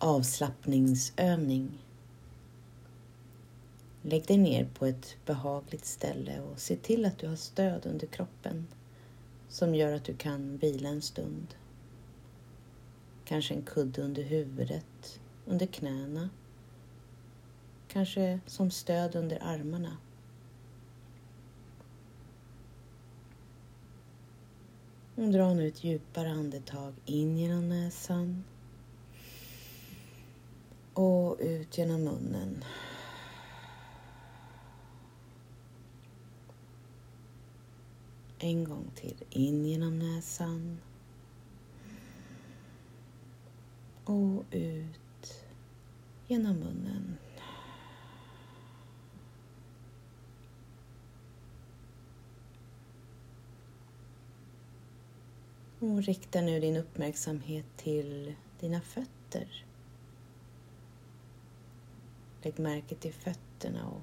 avslappningsövning. Lägg dig ner på ett behagligt ställe och se till att du har stöd under kroppen som gör att du kan vila en stund. Kanske en kudde under huvudet, under knäna. Kanske som stöd under armarna. Och dra nu ett djupare andetag in genom näsan och ut genom munnen. En gång till. In genom näsan. Och ut genom munnen. Och rikta nu din uppmärksamhet till dina fötter. Lägg märke till fötterna och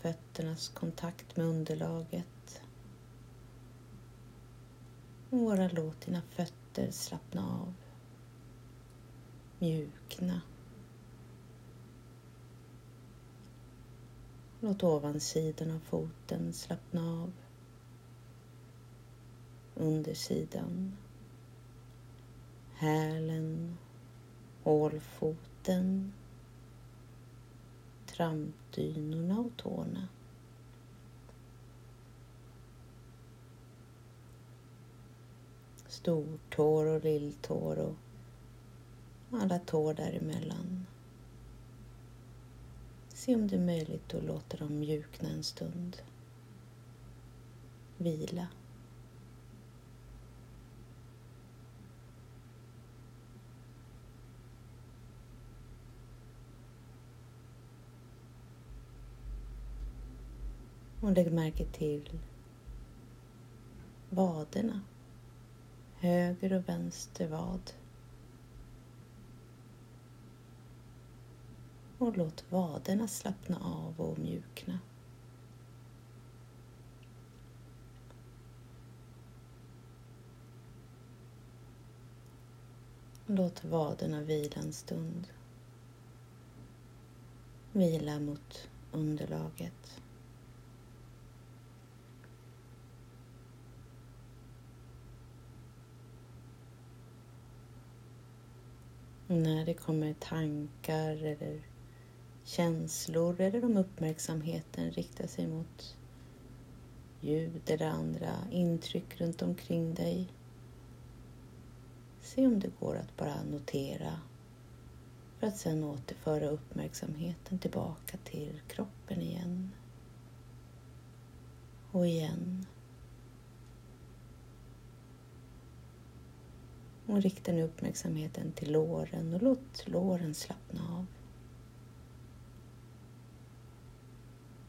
fötternas kontakt med underlaget. Och bara låt dina fötter slappna av. Mjukna. Låt ovansidan av foten slappna av. Undersidan. Hälen. Hålfoten trampdynorna och tårna. Stortår och lilltår och alla tår däremellan. Se om det är möjligt att låta dem mjukna en stund. Vila. Och lägg märke till vaderna. Höger och vänster vad. Och låt vaderna slappna av och mjukna. Låt vaderna vila en stund. Vila mot underlaget. När det kommer tankar eller känslor eller om uppmärksamheten riktar sig mot ljud eller andra intryck runt omkring dig. Se om det går att bara notera för att sedan återföra uppmärksamheten tillbaka till kroppen igen. Och igen. Och rikta nu uppmärksamheten till låren och låt låren slappna av.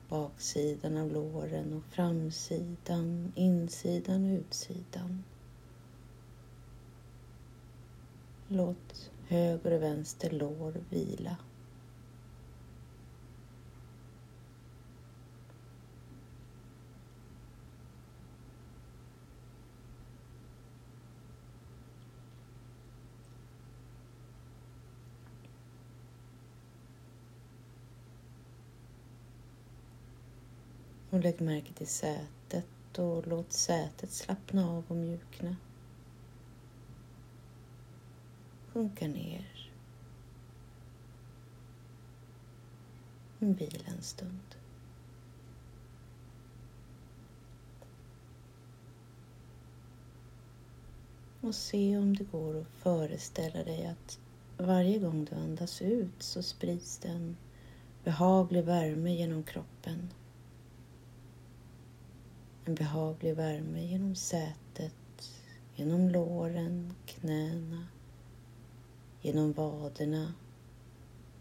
Baksidan av låren och framsidan, insidan och utsidan. Låt höger och vänster lår vila. Och lägg märke till sätet och låt sätet slappna av och mjukna. Sjunka ner. Vila en stund. Och se om det går att föreställa dig att varje gång du andas ut så sprids det en behaglig värme genom kroppen. En behaglig värme genom sätet, genom låren, knäna, genom vaderna,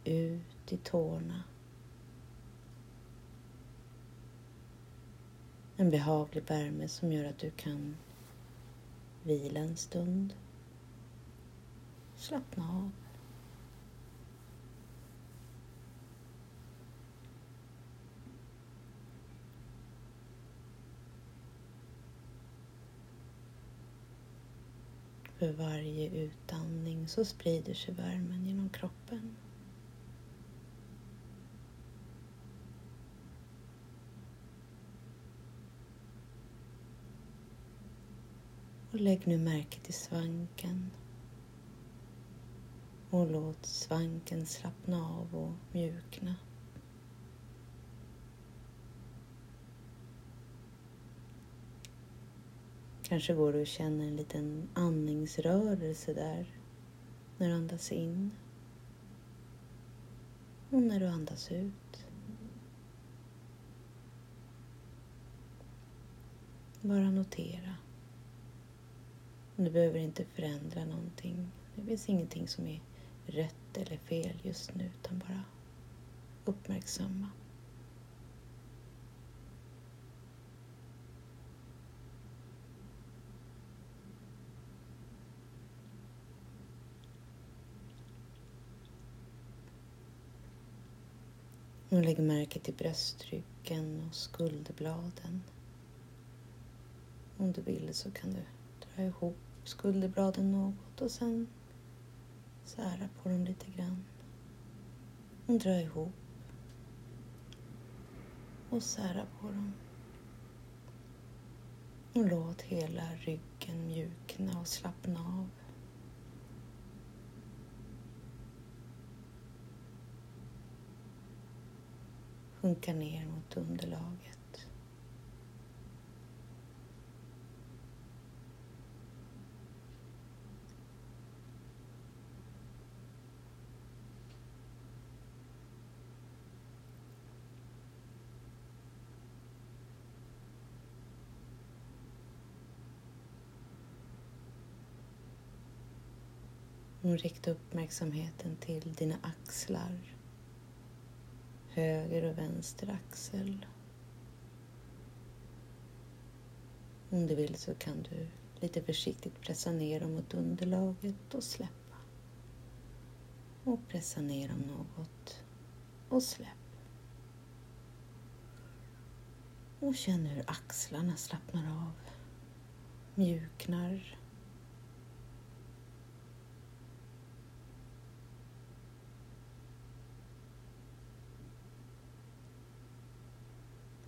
ut i tårna. En behaglig värme som gör att du kan vila en stund, slappna av. För varje utandning så sprider sig värmen genom kroppen. Och lägg nu märke till svanken. Och låt svanken slappna av och mjukna. Kanske går du och känner en liten andningsrörelse där när du andas in och när du andas ut. Bara notera. Du behöver inte förändra någonting. Det finns ingenting som är rätt eller fel just nu utan bara uppmärksamma. Och lägg märke till bröstryggen och skulderbladen. Om du vill så kan du dra ihop skulderbladen något och sen sära på dem lite grann. Och dra ihop och sära på dem. Och låt hela ryggen mjukna och slappna av. sjunka ner mot underlaget. Och rikta uppmärksamheten till dina axlar höger och vänster axel. Om du vill så kan du lite försiktigt pressa ner dem mot underlaget och släppa. Och pressa ner dem något och släpp. Och känn hur axlarna slappnar av, mjuknar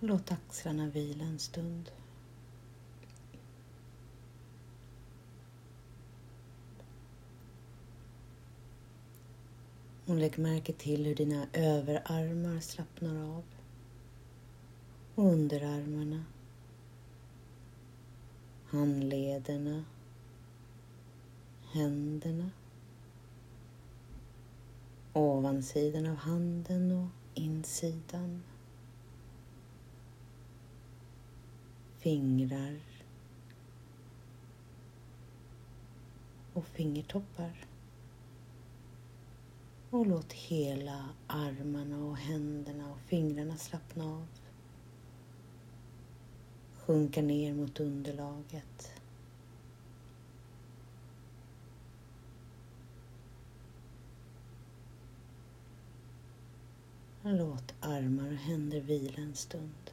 Låt axlarna vila en stund. Och lägg märke till hur dina överarmar slappnar av. Och underarmarna. Handlederna. Händerna. Ovansidan av handen och insidan. Fingrar och fingertoppar. Och låt hela armarna och händerna och fingrarna slappna av. Sjunka ner mot underlaget. Låt armar och händer vila en stund.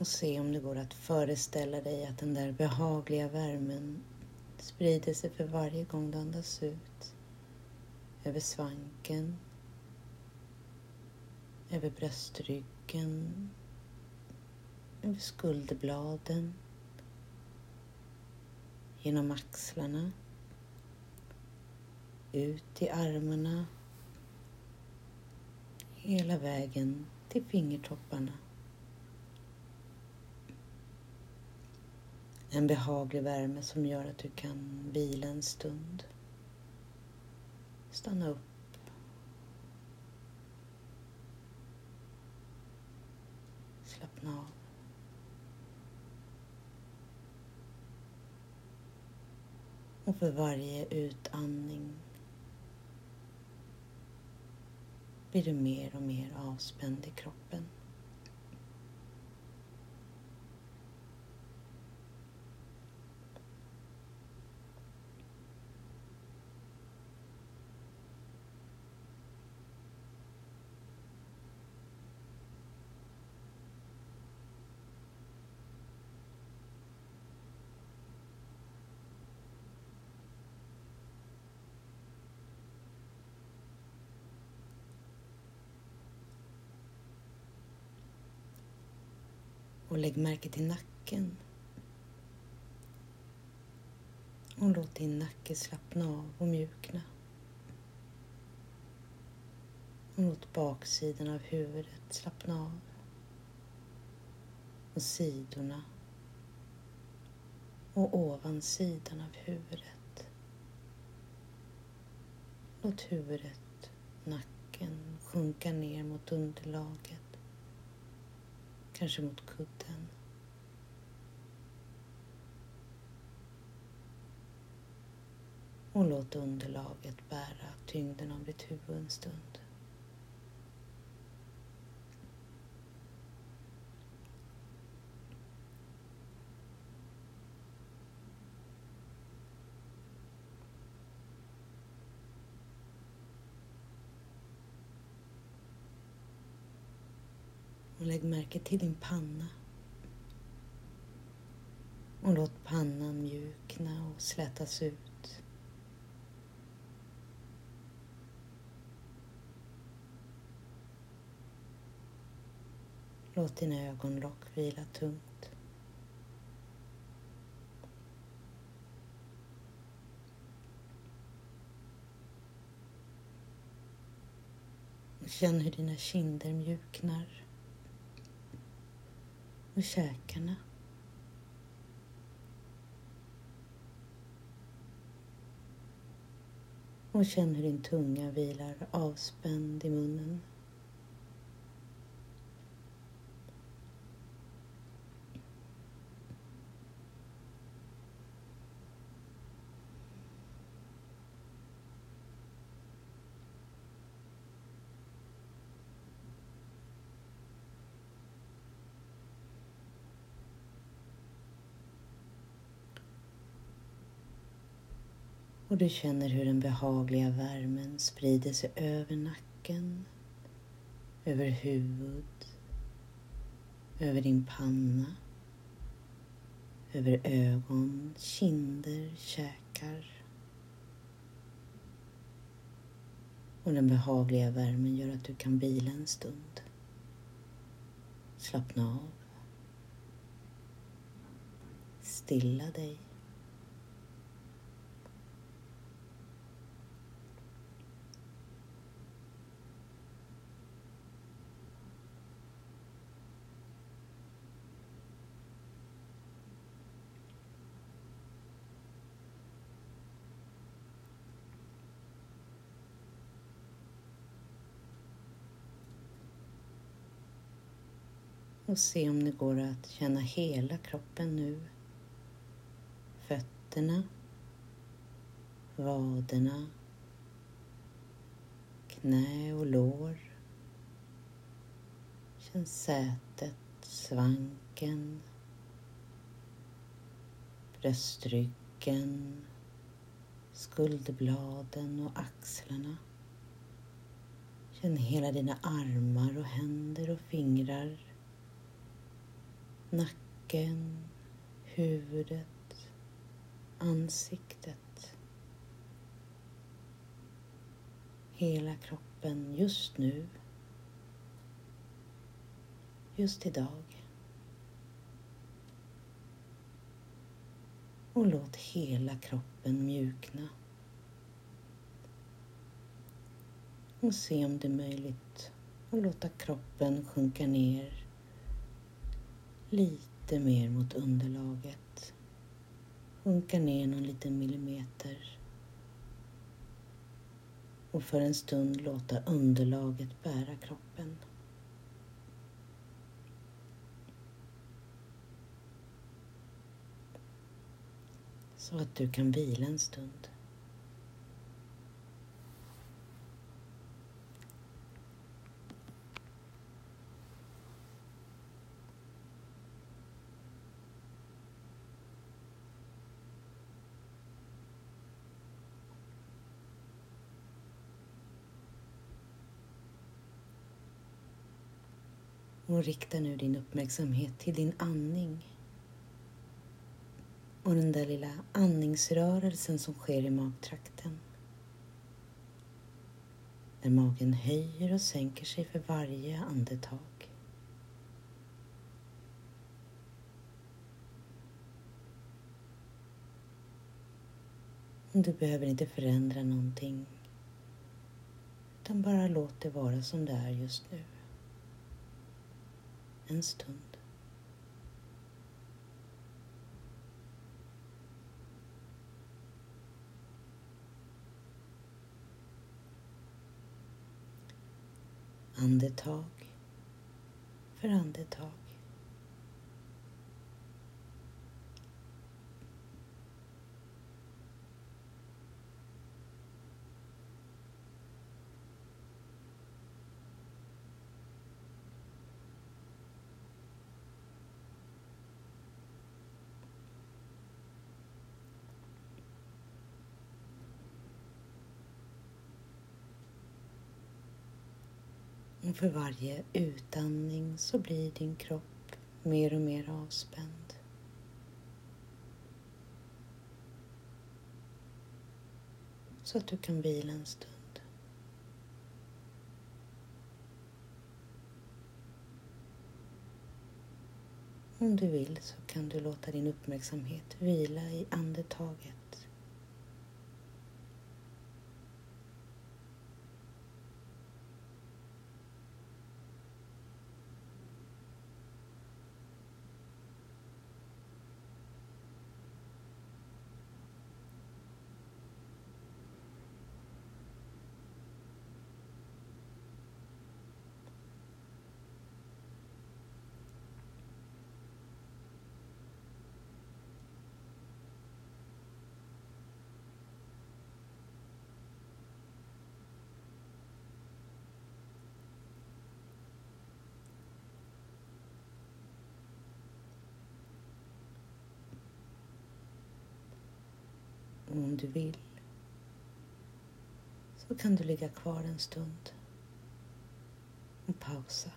Och se om det går att föreställa dig att den där behagliga värmen sprider sig för varje gång du andas ut. Över svanken, över bröstryggen, över skulderbladen, genom axlarna, ut i armarna, hela vägen till fingertopparna. En behaglig värme som gör att du kan vila en stund. Stanna upp. Slappna av. Och för varje utandning blir du mer och mer avspänd i kroppen. Och lägg märke till nacken. Och låt din nacke slappna av och mjukna. Och låt baksidan av huvudet slappna av. Och sidorna. Och ovansidan av huvudet. Låt huvudet, nacken sjunka ner mot underlaget. Kanske mot kudden. Och låt underlaget bära tyngden av ditt huvud en stund. Lägg märke till din panna. Och låt pannan mjukna och slätas ut. Låt dina ögonlock vila tungt. Känn hur dina kinder mjuknar och käkarna. Och känn hur din tunga vilar avspänd i munnen. Och du känner hur den behagliga värmen sprider sig över nacken, över huvud, över din panna, över ögon, kinder, käkar. Och den behagliga värmen gör att du kan vila en stund. Slappna av. Stilla dig. Och se om det går att känna hela kroppen nu. Fötterna, vaderna, knä och lår. Känn sätet, svanken, bröstryggen, skulderbladen och axlarna. Känn hela dina armar och händer och fingrar nacken, huvudet, ansiktet. Hela kroppen just nu. Just idag. Och låt hela kroppen mjukna. Och se om det är möjligt att låta kroppen sjunka ner lite mer mot underlaget. Sjunka ner någon liten millimeter. Och för en stund låta underlaget bära kroppen. Så att du kan vila en stund. Och rikta nu din uppmärksamhet till din andning och den där lilla andningsrörelsen som sker i magtrakten. Där magen höjer och sänker sig för varje andetag. Du behöver inte förändra någonting utan bara låt det vara som det är just nu. En stund. Andetag för andetag. Och för varje utandning så blir din kropp mer och mer avspänd. Så att du kan vila en stund. Om du vill så kan du låta din uppmärksamhet vila i andetaget. Och om du vill så kan du ligga kvar en stund och pausa.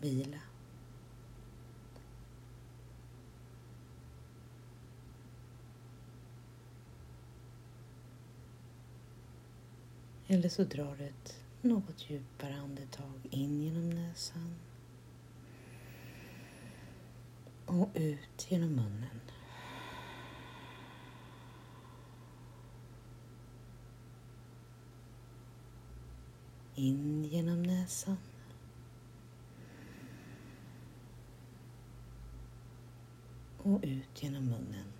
Vila. Eller så drar du ett något djupare andetag in genom näsan och ut genom munnen. In genom näsan. Och ut genom munnen.